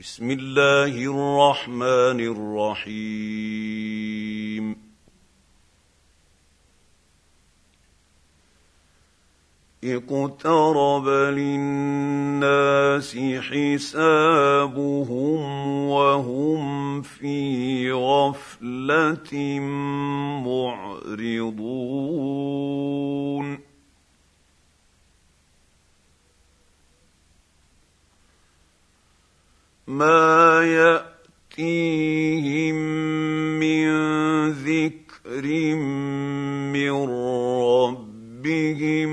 بسم الله الرحمن الرحيم. اقترب للناس حسابهم وهم في غفلة معرضون. ما يأتيهم من ذكر من ربهم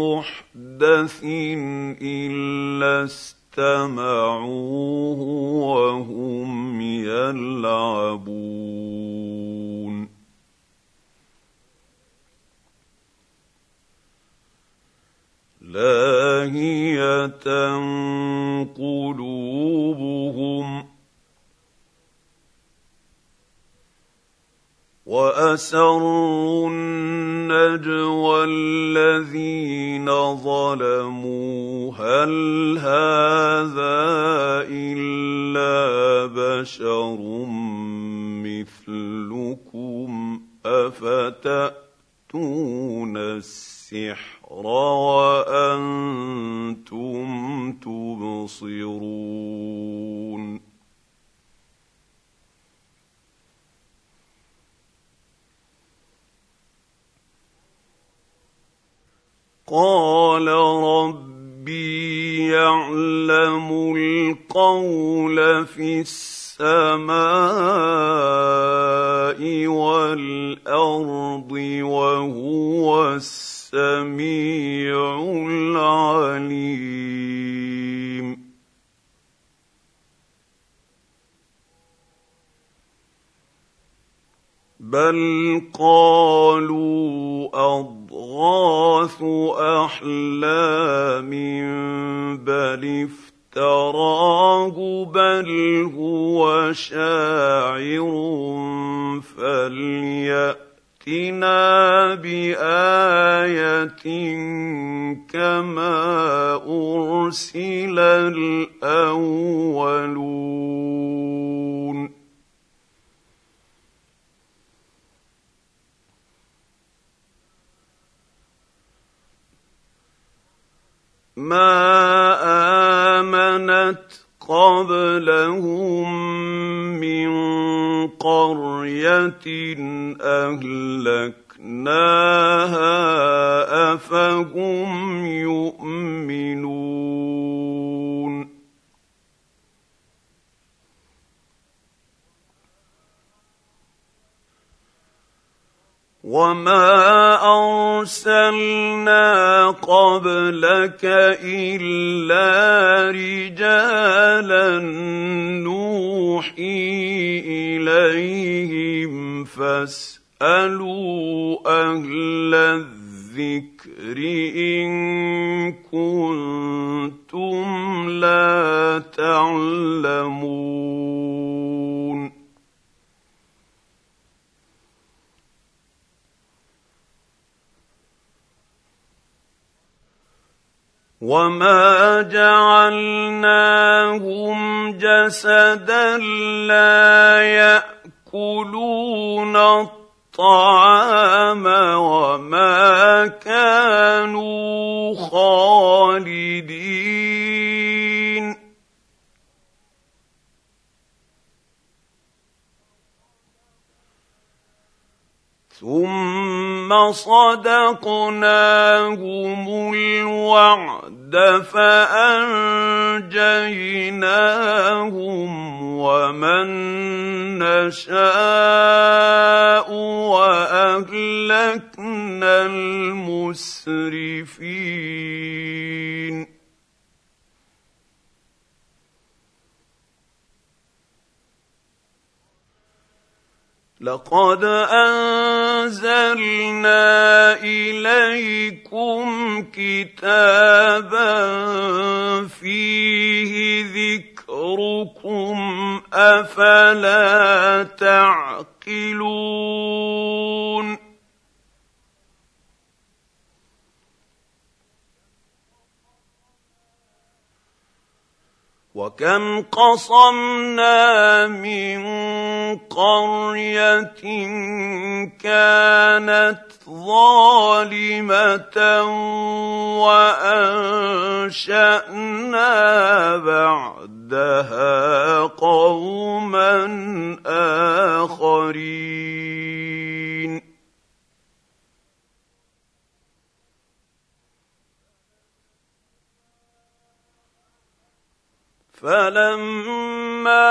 محدث إلا استمعوه وهم يلعبون. لاهيه قلوبهم وأسروا النجوى الذين ظلموا. هل هذا إلا بشر مثلكم؟ افتاتون السحر وأنتم تبصرون قال ربي يعلم القول في السماء والأرض وهو السميع العليم. بل قالوا أضغاث أحلام بل افتراه بل هو شاعر فليأت ائتنا بآية كما أرسل الأولون ما آمنت قبلهم من قرية أهلكناها أفهم يؤمنون وما ارسلنا قبلك الا رجالا نوحي اليهم فاسالوا أهل الذكر ان كنتم لا تعلمون وما جعلناهم جسدا لا ياكلون الطعام وما كانوا خالدين ثم صدقناهم الوعد فأنجيناهم ومن نشاء وأهلكنا المسرفين لقد أنزلنا إليكم كتابا فيه ذكركم أفلا تعقلون؟ وكم قصمنا من قرية كانت ظالمة وأنشأنا بعدها قوما آخرين. فلما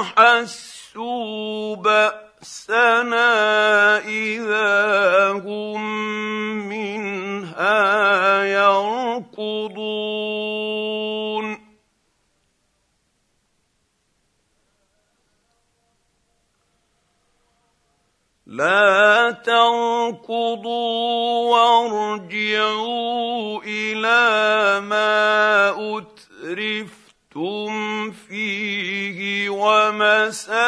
أحسوا بأسنا إذا هم منها يركضون. لا تركضوا وارجعوا إلى ما اترف لبثتم فيه ومساكنكم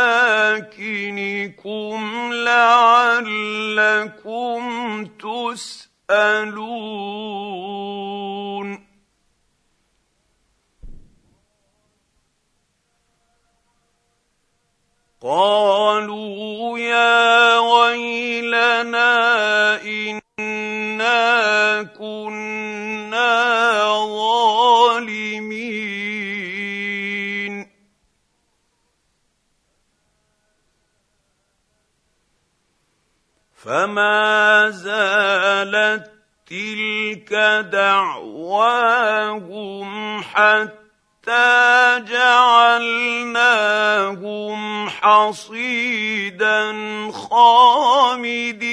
لعلكم تسالون قالوا يا ويلنا انا كنا فما زالت تلك دعواهم حتى جعلناهم حصيدا خامدين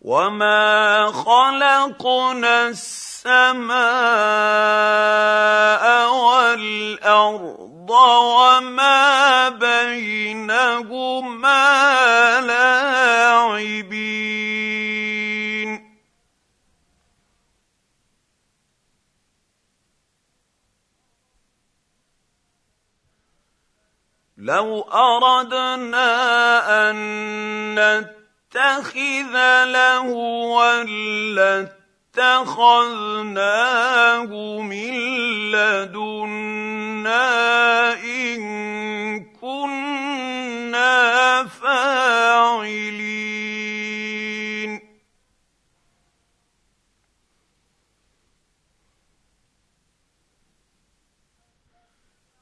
وما خلقنا السماء السماء والأرض وما بينهما لاعبين. لو أردنا أن نتخذ لهوا اتخذناه من لدنا إن كنا فاعلين.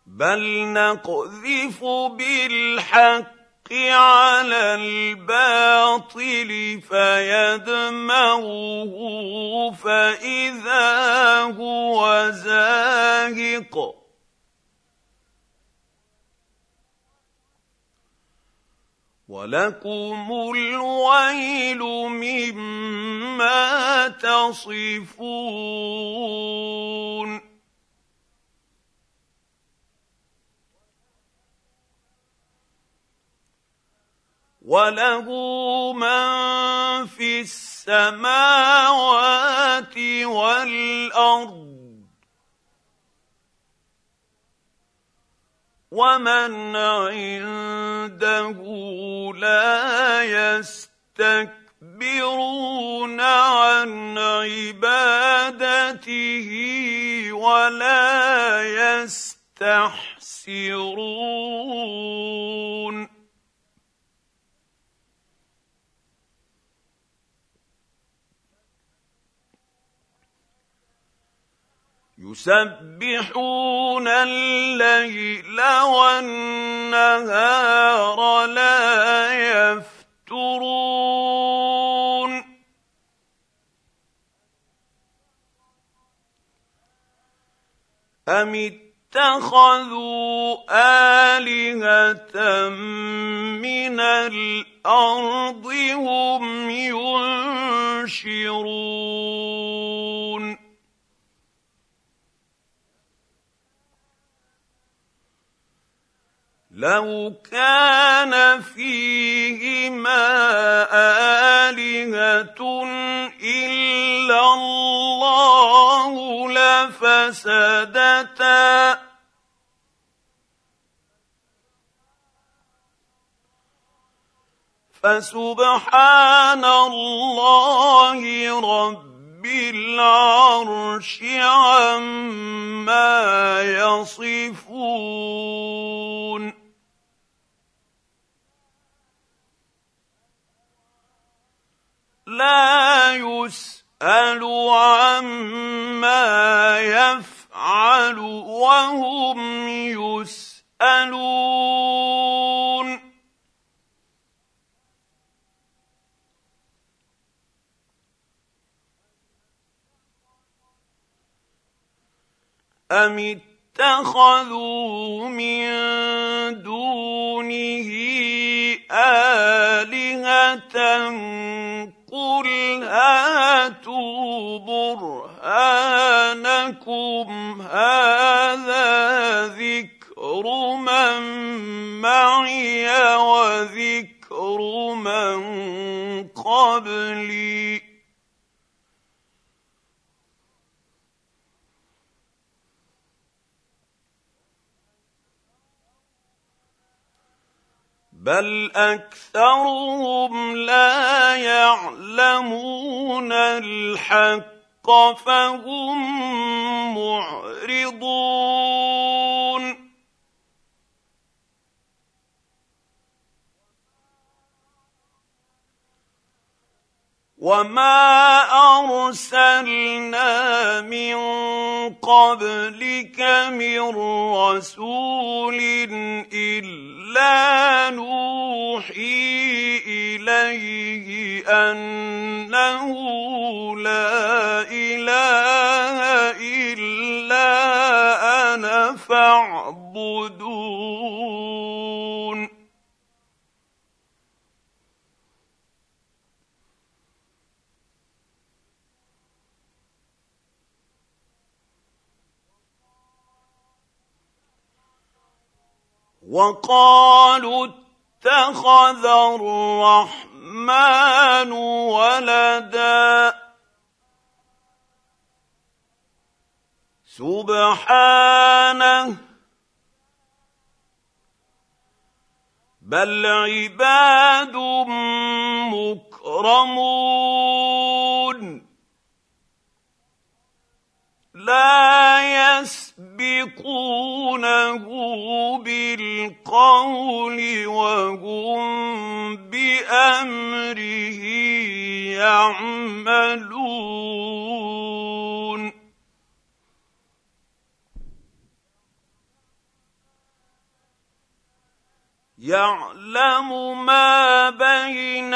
بل نقذف بالحق على الباطل فيدمغه فإذا هو زاهق. ولكم الويل مما تصفون وله من في السماوات والارض ومن عنده لا يستكبرون عن عبادته ولا يستحسرون يسبحون الليل والنهار لا يفترون. أم اتخذوا آلهة من الأرض هم ينشرون؟ لو كان فيهما الهه الا الله لفسدتا فسبحان الله رب العرش عما يصفون لا يسأل عما يفعل وهم يسألون. أم اتخذوا من دونه آلهة قل هاتوا برهانكم هذا ذكر من معي وذكر من قبلي بل اكثرهم لا يعلمون الحق فهم معرضون وما ارسلنا من قبلك من رسول الا نوحي اليه انه لا اله الا أنا فاعبدون وقالوا اتخذ الرحمن ولدا. سبحانه. بل عباد مكرمون. لا يسبقونه بالقول وهم بأمره يعملون. يعلم ما بين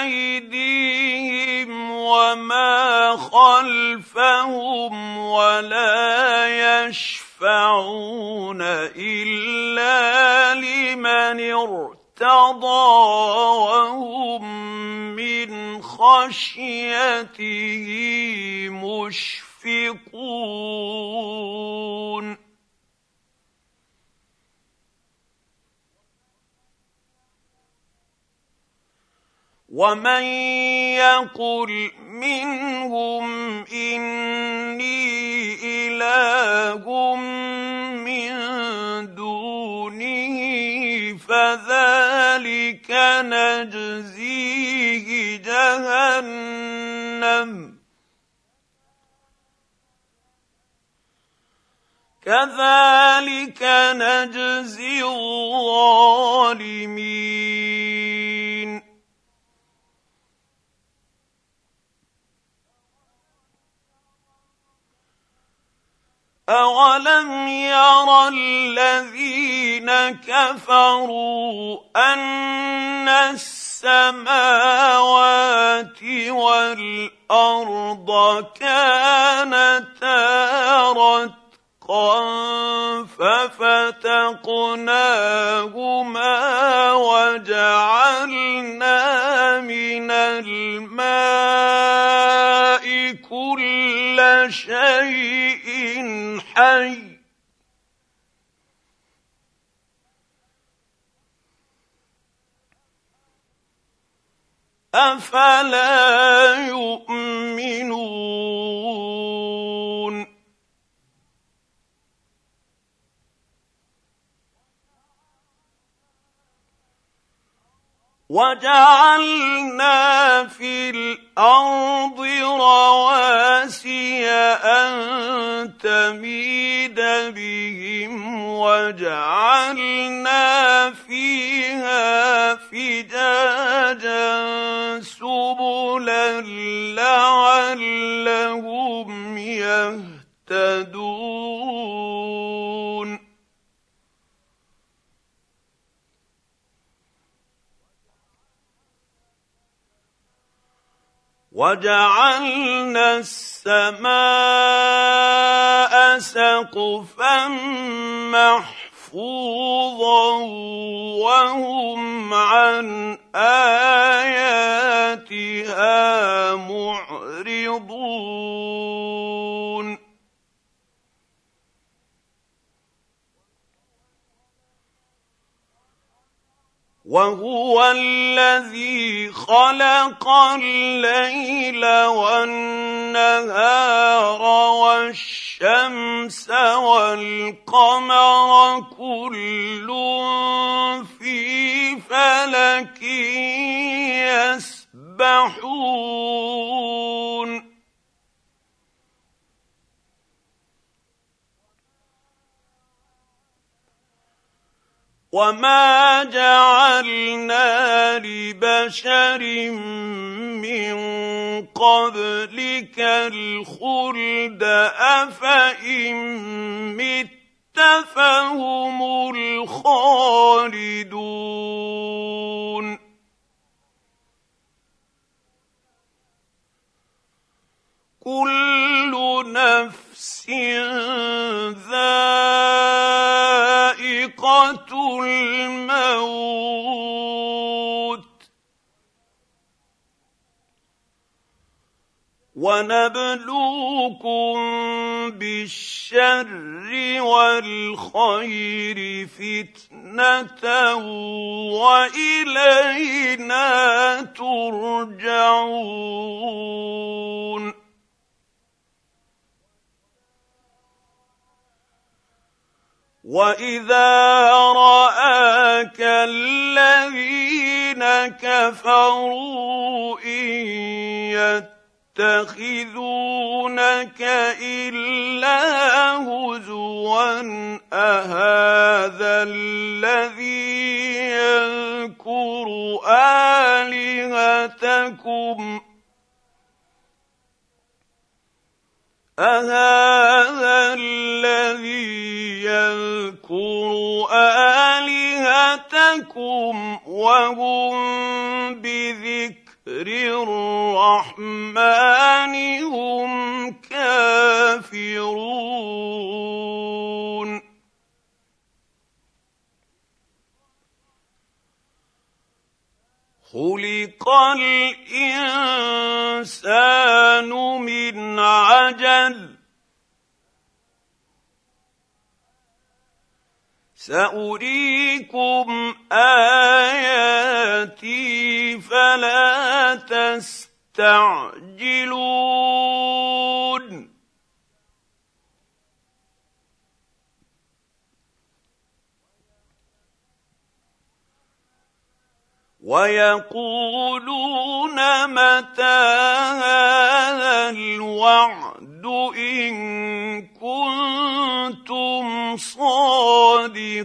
أيديهم وما خلفهم ولا يشفعون إلا لمن ارتضى وهم من خشيته مشفقون. ومن يقل منهم اني اله من دونه فذلك نجزيه جهنم كذلك نجزي الظالمين اولم ير الذين كفروا ان السماوات والارض كانتا رتقا ففتقناهما وجعلنا من الماء شيء حي. أفلا يؤمنون؟ وجعلنا في الأرض رواسي أن تميد بهم وجعلنا فيها فجاجا سبلا لعلهم يهتدون وجعلنا السماء سقفا محفوظا وهم عن آياتها معرضون. وهو الذي خلق الليل والنهار والشمس والقمر كل في فلك يسبحون. وما جعلنا لبشر من قبلك الخلد افان مت فهم الخالدون كل نفس ذائقة الموت. ونبلوكم بالشر والخير فتنة وإلينا ترجعون. واذا راك الذين كفروا ان يتخذونك الا هزوا اهذا الذي يذكر الهتكم آلهتكم وهم بذكر الرحمن هم كافرون. خلق الإنسان من عجل سأريكم آياتي فلا تستعجلون. ويقولون متى هذا الوعد إن كنتم صادقين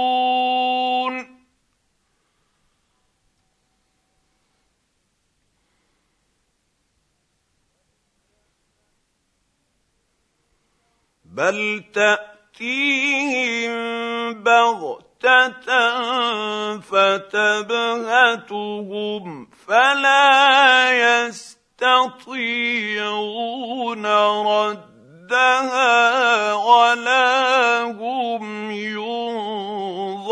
بل تاتيهم بغته فتبهتهم فلا يستطيعون رد ردها ولا هم ينظرون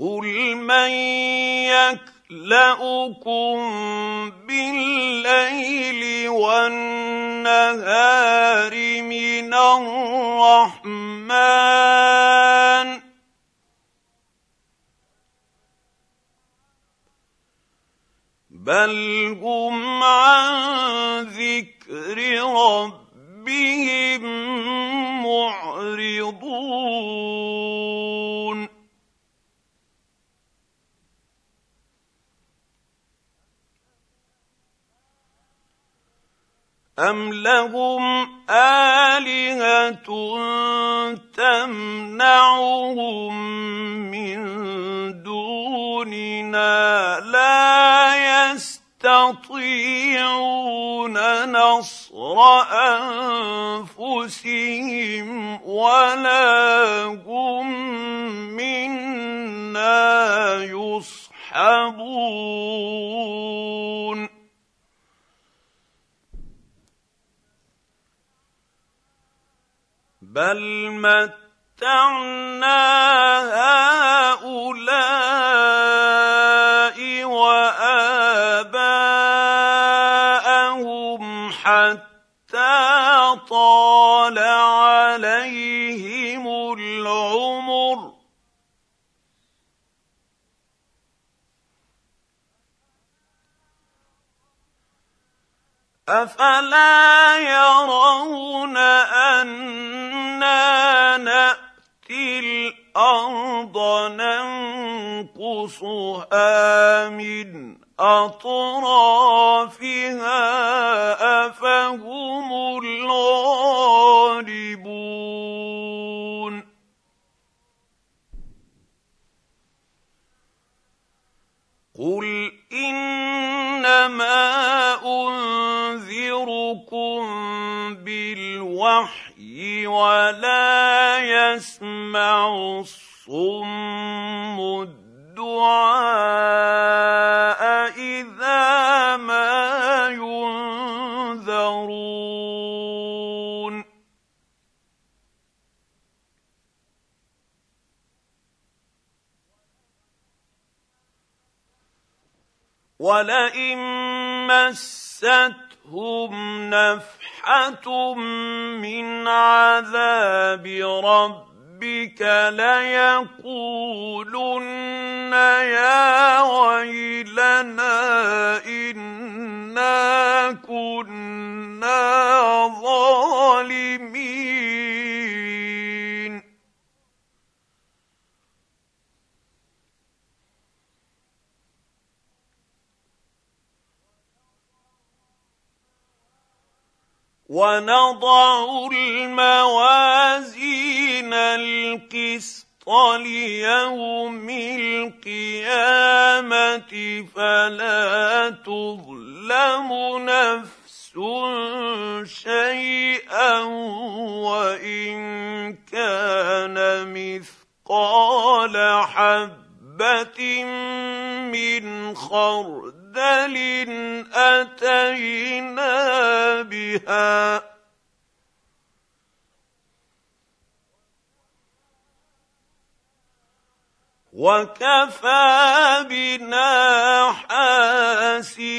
قل من يكلاكم بالليل والنهار من الرحمن بل هم عن ذكر ربهم معرضون أم لهم آلهة تمنعهم من دوننا لا يستطيعون نصر أنفسهم ولا هم منا يصحبون بل متعنا هؤلاء واباءهم حتى طال عليهم العمر. افلا يرون أنا نأتي الأرض ننقصها من أطرافها أفهم الغالبون قل إنما أنذركم بالوحي ولا يسمع الصم الدعاء إذا ما ينذرون. ولئن مستهم نفحة من عذاب ربك ليقولن يا ويلنا إنا كنا ظالمين. ونضع الموازين القسط ليوم القيامة فلا تظلم نفس شيئا وإن كان مثقال حبة من خردل خردل أتينا بها. وكفى بنا حاسبين.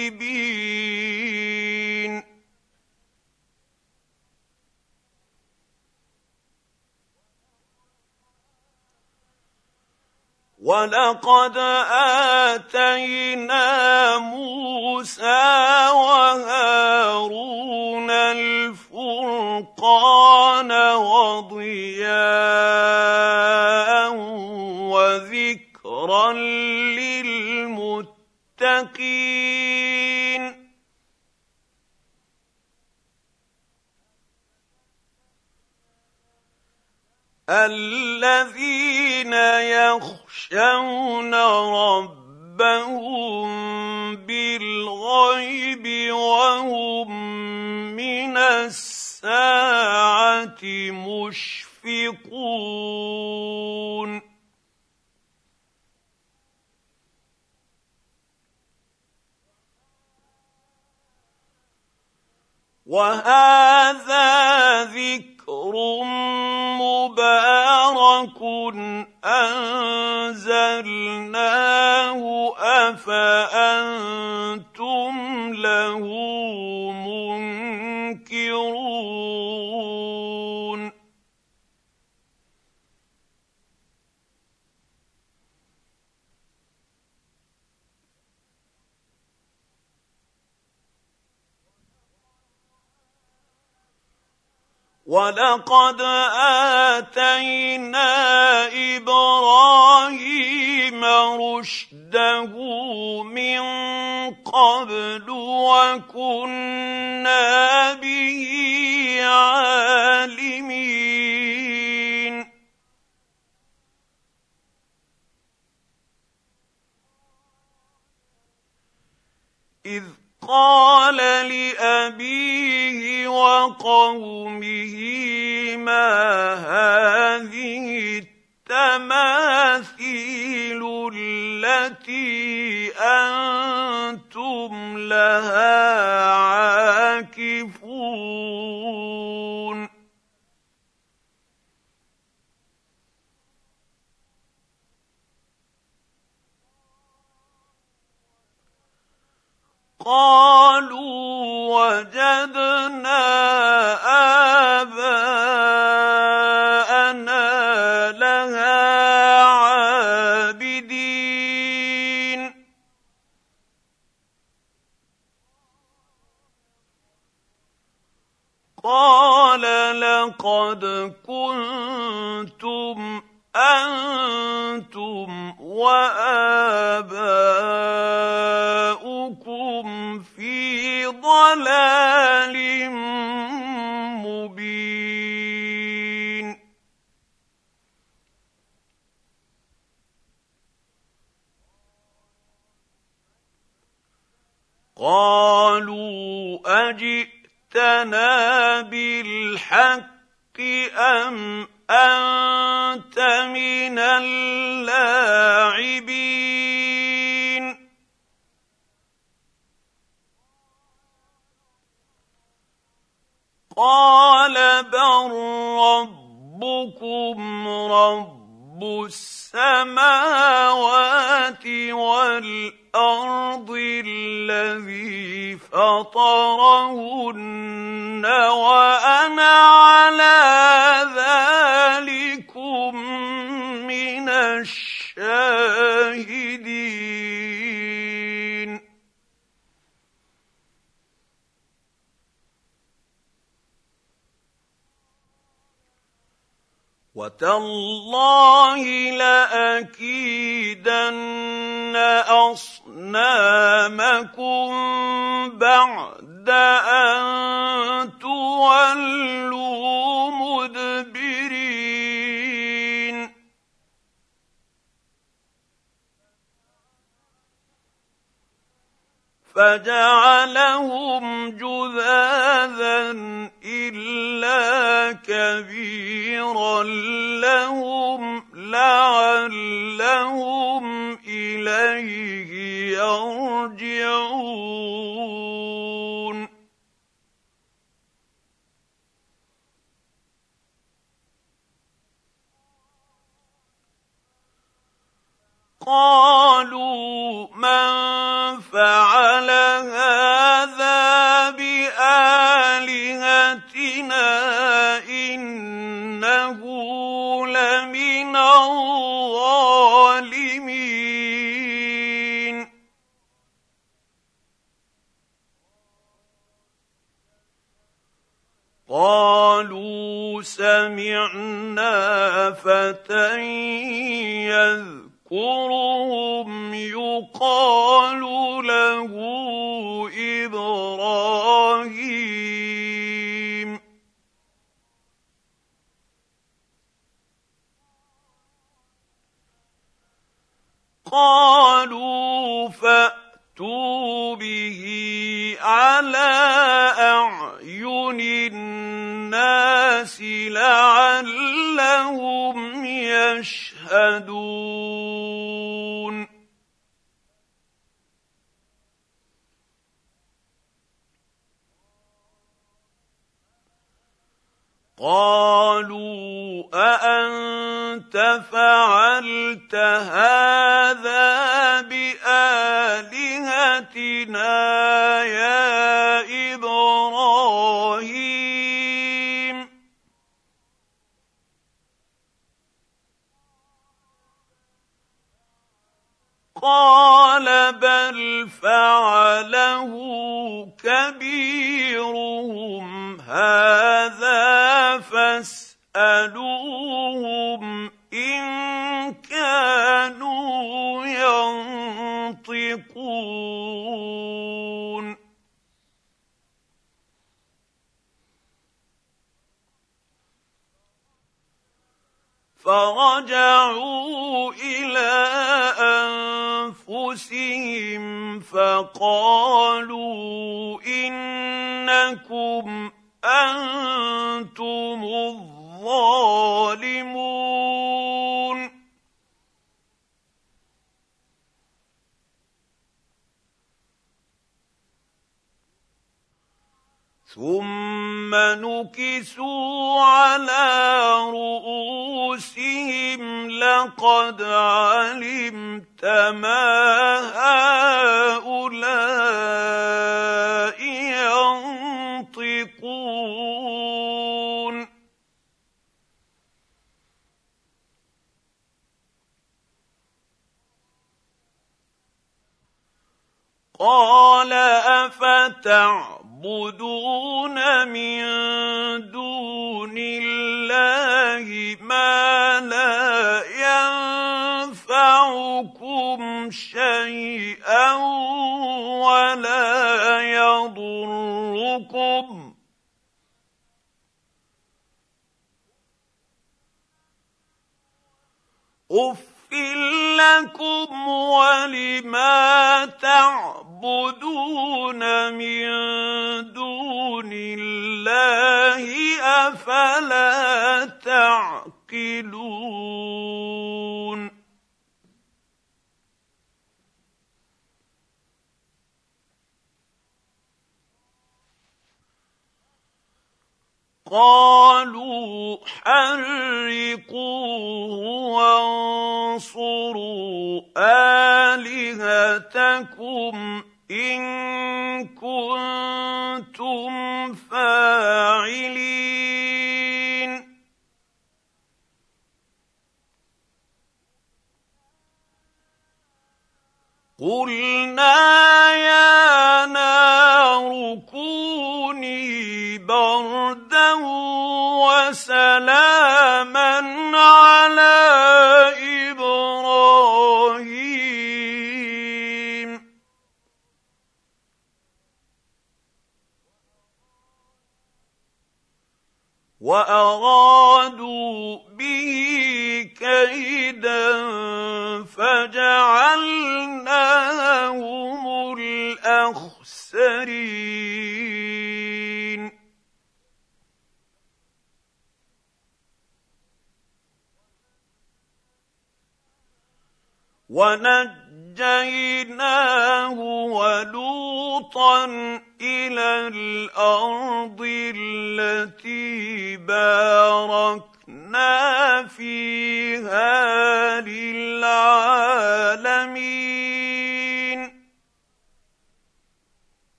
ولقد اتينا موسى وهارون مشفقون. وهذا ذكر مبارك أنزلناه أفأنتم له ولقد اتينا إبراهيم رشده من قبل وكنا به عالمين اذ قال لابيه وقومه ما هذه التماثيل التي أنتم لها عاكفون. قالوا وجدنا آباءنا لها عابدين. قال لقد كنتم أنتم واباؤكم اجئتنا بالحق أم أنت من اللاعبين؟ قال بل ربكم رب السماوات والأرض. الذي فطرهن وأنا قالوا فأتوا به على أعين الناس لعلهم يشهدون. قالوا أأنت فعلت هذا بآلهتنا يا إبراهيم؟ قال بل فعله كبيرهم هذا فاسألوهم إن كانوا ينطقون. فرجعوا إلى أنفسهم فقالوا إنكم أنتم الظالمون. ثم نكسوا على رؤوسهم لقد علمت ما هؤلاء ينطقون. قال افتعبدون تعبدون من دون الله ما لا ينفعكم شيئا ولا يضركم. أف لكم ولما تعبدون من دون الله أفلا تعقلون قالوا حرقوه وانصروا آلهتكم إن كنتم فاعلين. قلنا يا نار كوني بردا وسلاما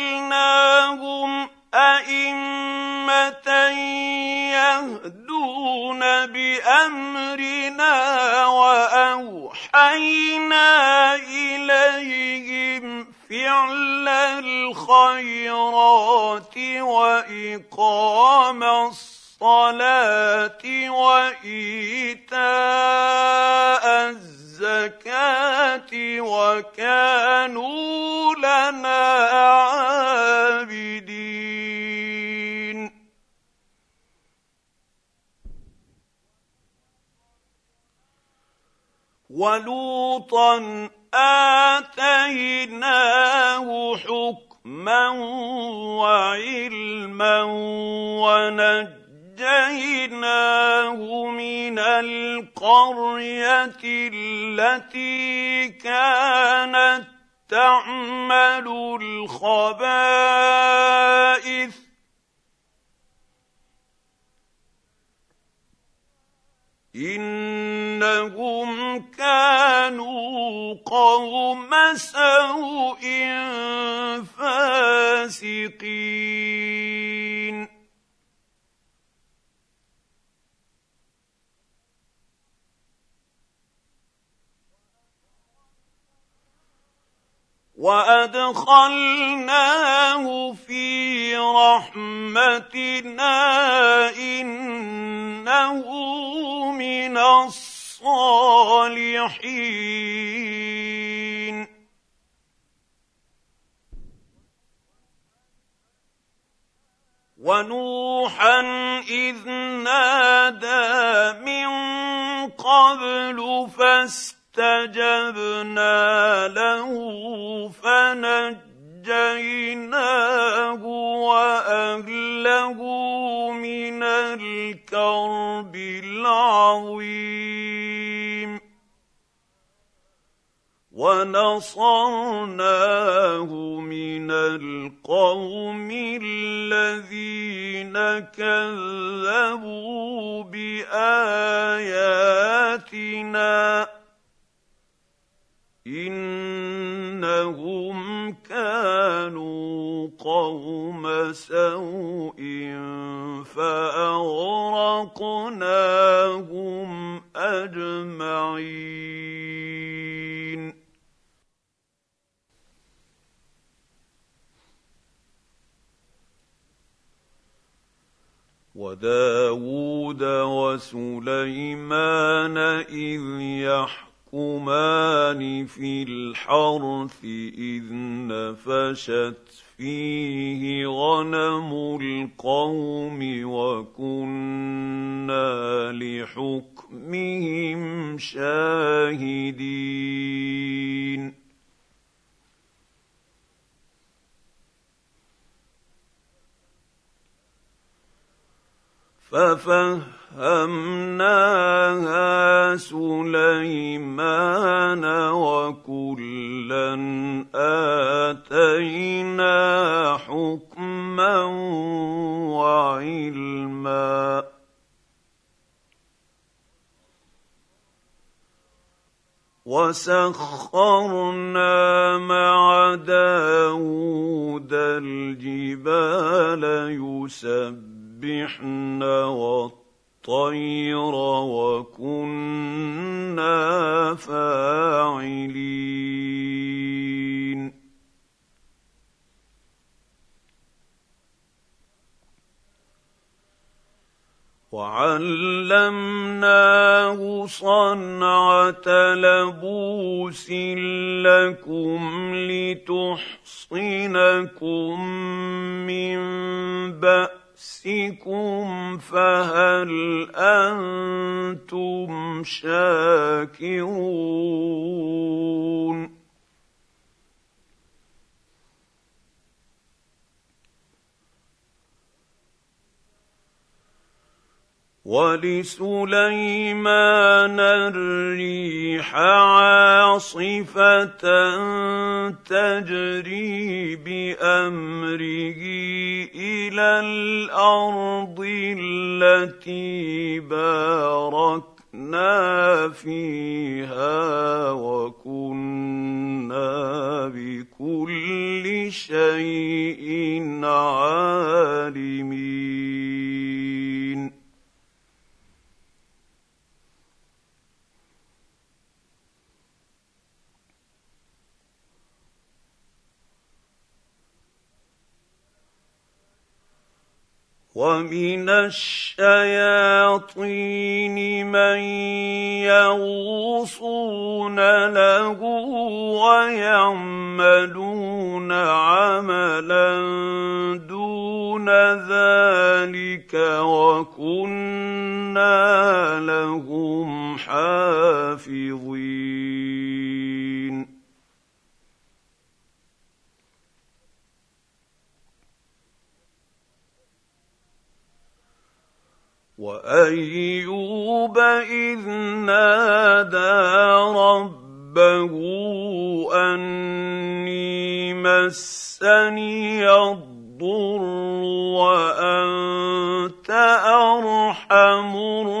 وجعلناهم أئمة يهدون بأمرنا وأوحينا إليهم فعل الخيرات وإقام الصلاة وإيتاء الزكاة وكانوا لنا عابدين. ولوطا آتيناه حكما وعلما ونجيناه من القرية التي كانت تعمل الخبائث. إنهم كانوا قوم سوء فاسقين. وأدخلناه في رحمتنا إنه من الصالحين. ونوحا إذ نادى من قبل فاستجاب فاستجبنا له فنجيناه وأهله من الكرب العظيم. ونصرناه من القوم الذين كذبوا بآياتنا. إنهم كانوا قوم سوء فأغرقناهم أجمعين. وداود وسليمان اذ يحكمون يحكمان في الحرث إذ نفشت فيه غنم القوم وكنا لحكمهم شاهدين. ففهمناها سليمان وكلا اتينا حكما وعلما وسخرنا مع داود الجبال يسبح يسبحن والطير وكنا فاعلين. وعلمناه صنعة لبوس لكم لتحصنكم من بأس. بأسكم فهل أنتم شاكرون ولسليمان الريح عاصفه تجري بامره إلى الأرض التي باركنا فيها وكنا بكل شيء عالمين ومن الشياطين من يغوصون له ويعملون عملا دون ذلك وكنا لهم حافظين وايوب إذ نادى ربه أني مسني الضر وأنت أرحم الراحمين.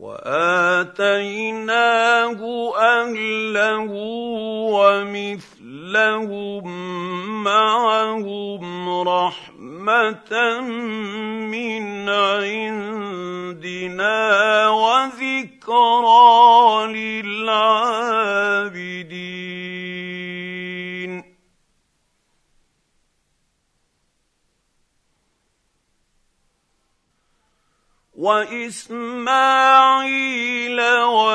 وآتيناه أهله ومثلهم معهم رحمة من عندنا وذكرى للعابدين. وإسماعيل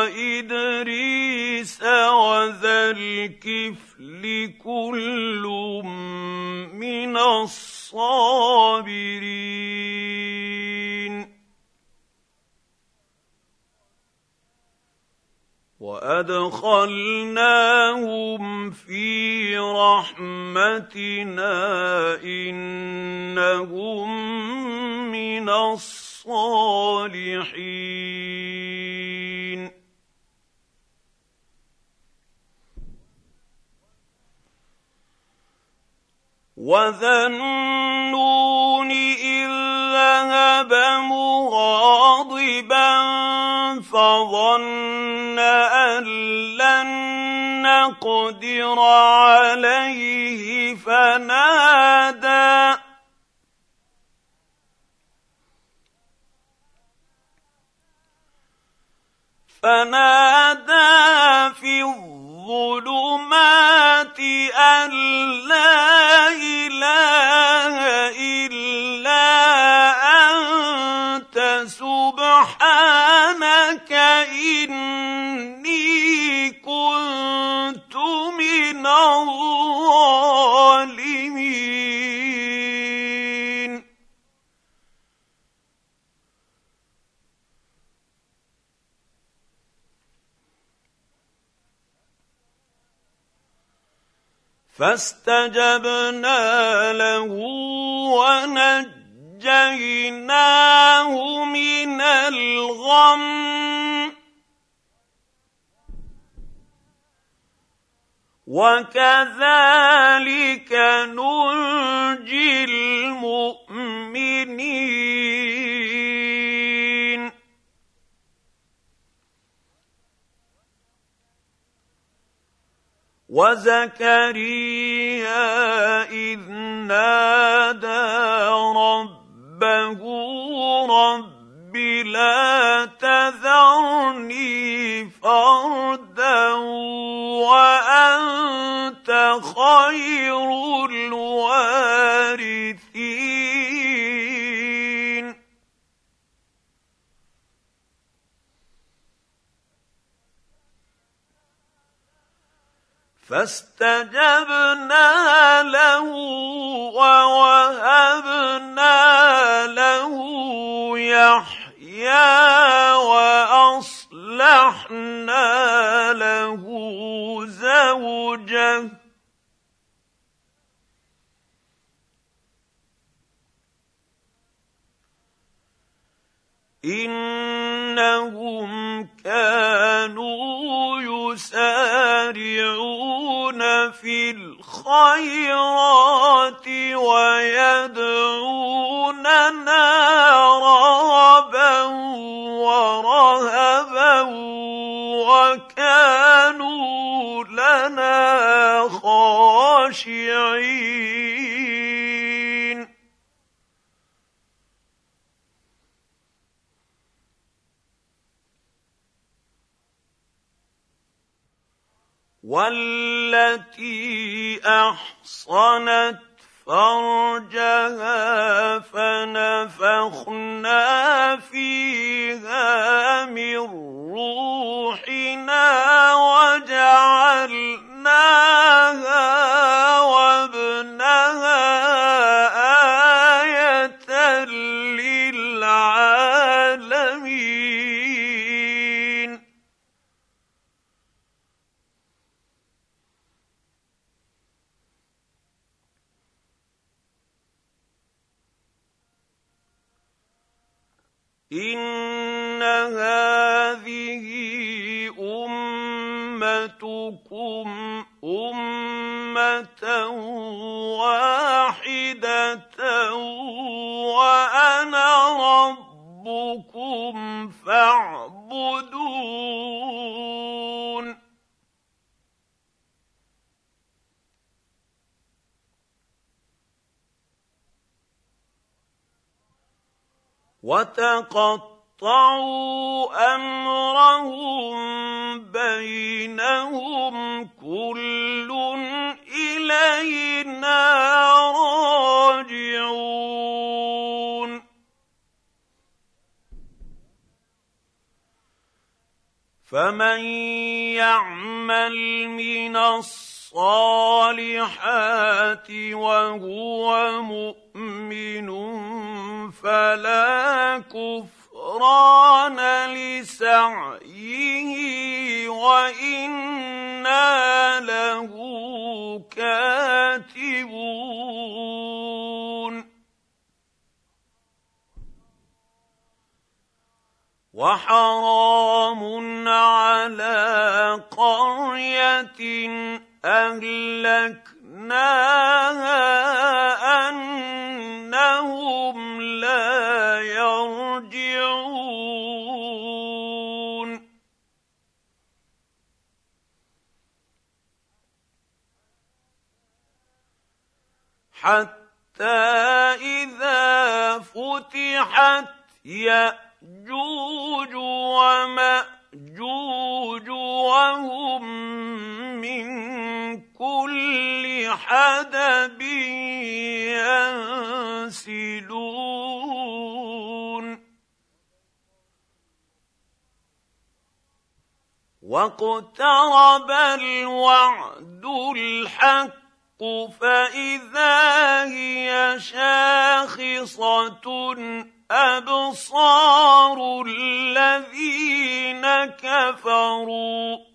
وإدريس وذا الكفل كل من الصابرين. وأدخلناهم في رحمتنا إنهم من الصالحين. وذا النون اذ ذهب مغاضبا فظن أن لن نقدر عليه فنادى. فنادى في الظلمات أن لا إله إلا أنت. سبحانك إني كنت من الظالمين فاستجبنا له ونجيناه من الغم. وكذلك ننجي المؤمنين وزكريا اذ نادى ربه رب لا تذرني فردا وانت خير الوارثين فاستجبنا له ووهبنا له يحيى وأصلحنا له زوجه إنهم كانوا يسارعون في الخيرات ويدعوننا رغبا ورهبا وكانوا لنا خاشعين. والتي أحصنت فرجها فنفخنا فيها من روحنا وجعلناها ربكم فاعبدون. وتقطعوا أمرهم بينهم كل إلينا راجعون. فمن يعمل من الصالحات وهو مؤمن فلا كفران لسعيه وأنا له وحرام على قرية أهلكناها أنهم لا يرجعون. حتى إذا فتحت ياجوج ومأجوج وهم من كل حدب ينسلون. واقترب الوعد الحق فإذا هي شاخصة أبصار الذين كفروا.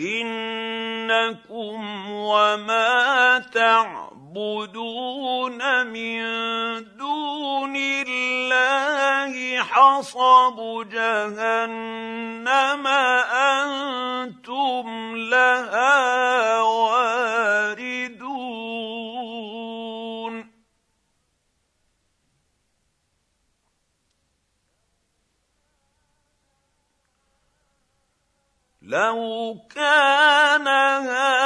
إنكم وما تعبدون من دون الله حصب جهنم أنتم لو كان هؤلاء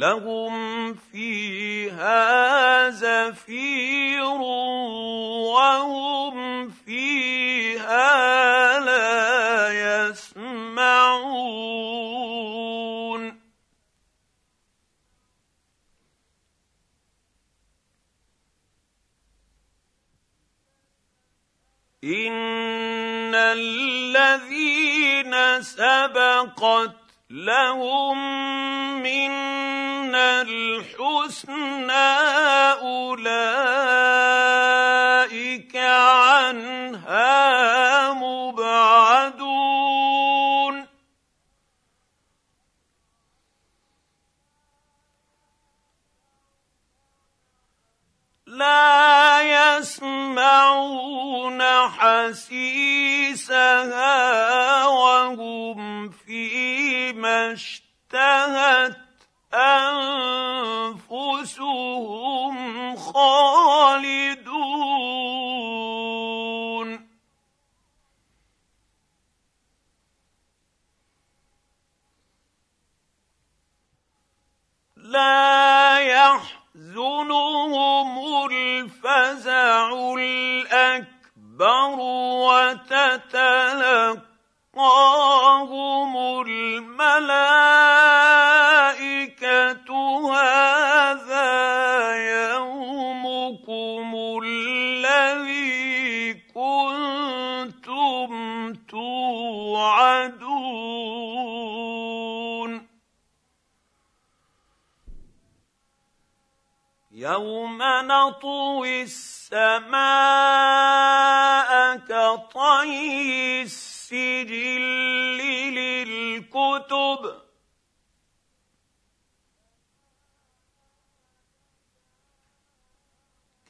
لهم فيها زفير وهم فيها لا يسمعون. ان الذين سبقت لهم منا الحسنى اولئك عنها مبعدون لا يسمعون حسيسها اشتهت أنفسهم خالدون. لا يحزنهم الفزع الأكبر وتتلقى وَسَقَاهُمُ يَوْمَ نَطْوِي السَّمَاءَ كَطَيِّ السجل للكتب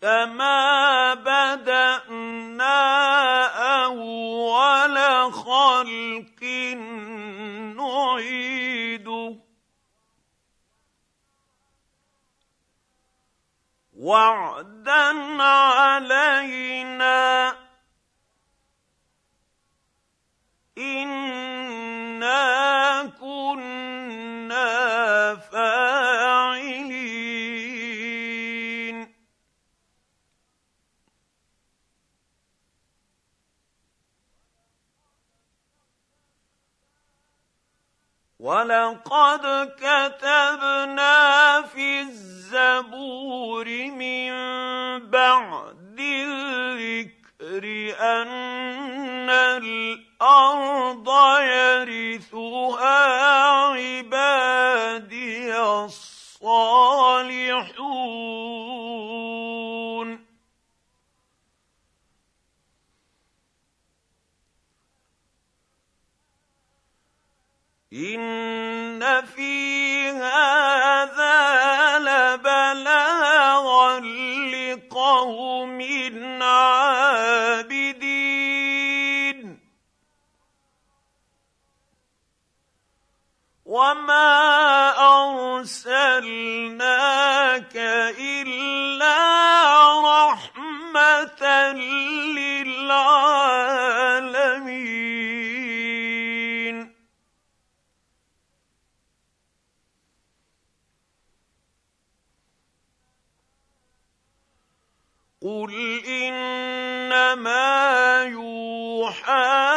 كما بدانا اول خلق نعيده وعدا علينا انا كنا فاعلين ولقد كتبنا في الزبور من بعد الذكر أن الأرض يرثها عبادي الصالحون. ان في هذا لبلاغا لقوم عابدين وما ارسلناك الا رحمه للعالمين قل انما يوحى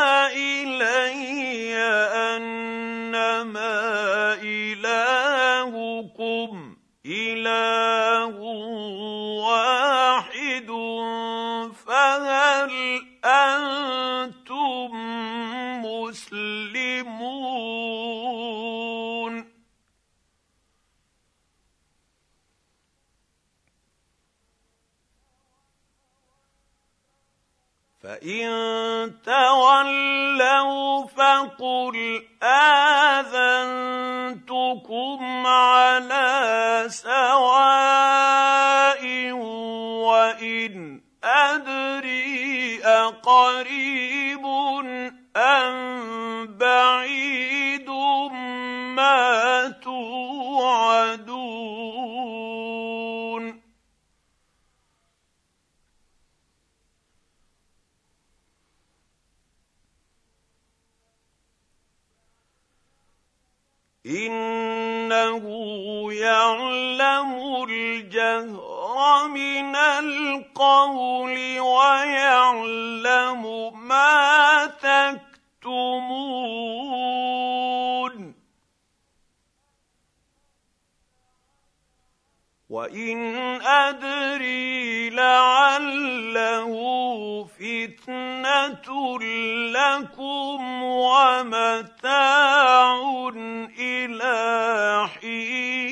فان تولوا فقل اذنتكم على سواء وان ادري اقريب ام إنه يعلم الجهر من القول ويعلم ما تكتمون. وان ادري لعله فتنه لكم ومتاع إلى حين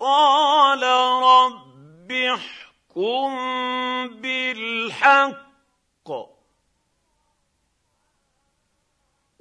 قال رب احكم بالحق